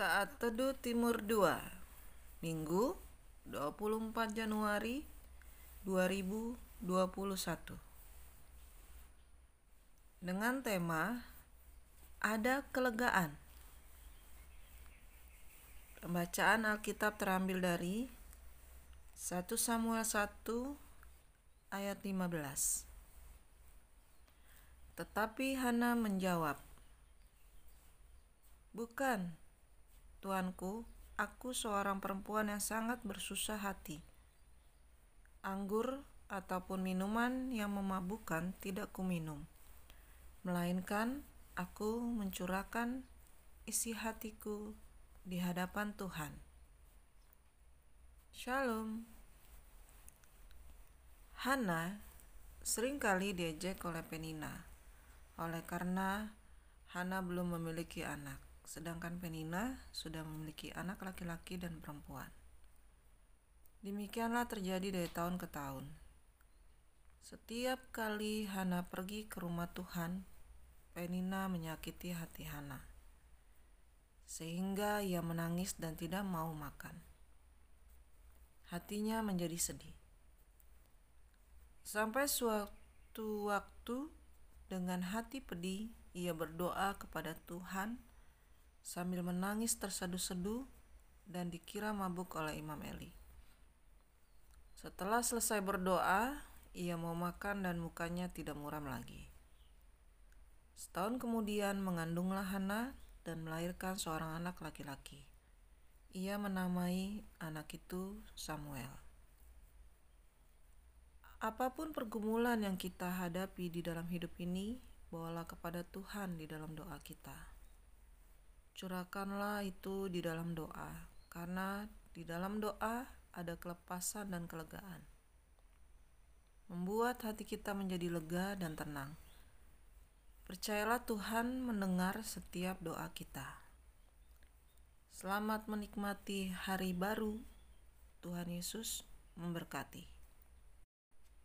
Saat Teduh Timur 2 Minggu 24 Januari 2021 Dengan tema Ada Kelegaan. Pembacaan Alkitab terambil dari 1 Samuel 1 ayat 15 Tetapi Hana menjawab Bukan, Tuanku, aku seorang perempuan yang sangat bersusah hati. Anggur ataupun minuman yang memabukkan tidak kuminum, melainkan aku mencurahkan isi hatiku di hadapan Tuhan. Shalom. Hana sering kali diejek oleh Penina, oleh karena Hana belum memiliki anak sedangkan Penina sudah memiliki anak laki-laki dan perempuan. Demikianlah terjadi dari tahun ke tahun. Setiap kali Hana pergi ke rumah Tuhan, Penina menyakiti hati Hana, sehingga ia menangis dan tidak mau makan. Hatinya menjadi sedih. Sampai suatu waktu, dengan hati pedih, ia berdoa kepada Tuhan sambil menangis terseduh-seduh dan dikira mabuk oleh Imam Eli. Setelah selesai berdoa, ia mau makan dan mukanya tidak muram lagi. Setahun kemudian mengandunglah Hana dan melahirkan seorang anak laki-laki. Ia menamai anak itu Samuel. Apa pun pergumulan yang kita hadapi di dalam hidup ini, bawalah kepada Tuhan di dalam doa kita. Curahkanlah itu di dalam doa, karena di dalam doa ada kelepasan dan kelegaan. Membuat hati kita menjadi lega dan tenang. Percayalah Tuhan mendengar setiap doa kita. Selamat menikmati hari baru. Tuhan Yesus memberkati.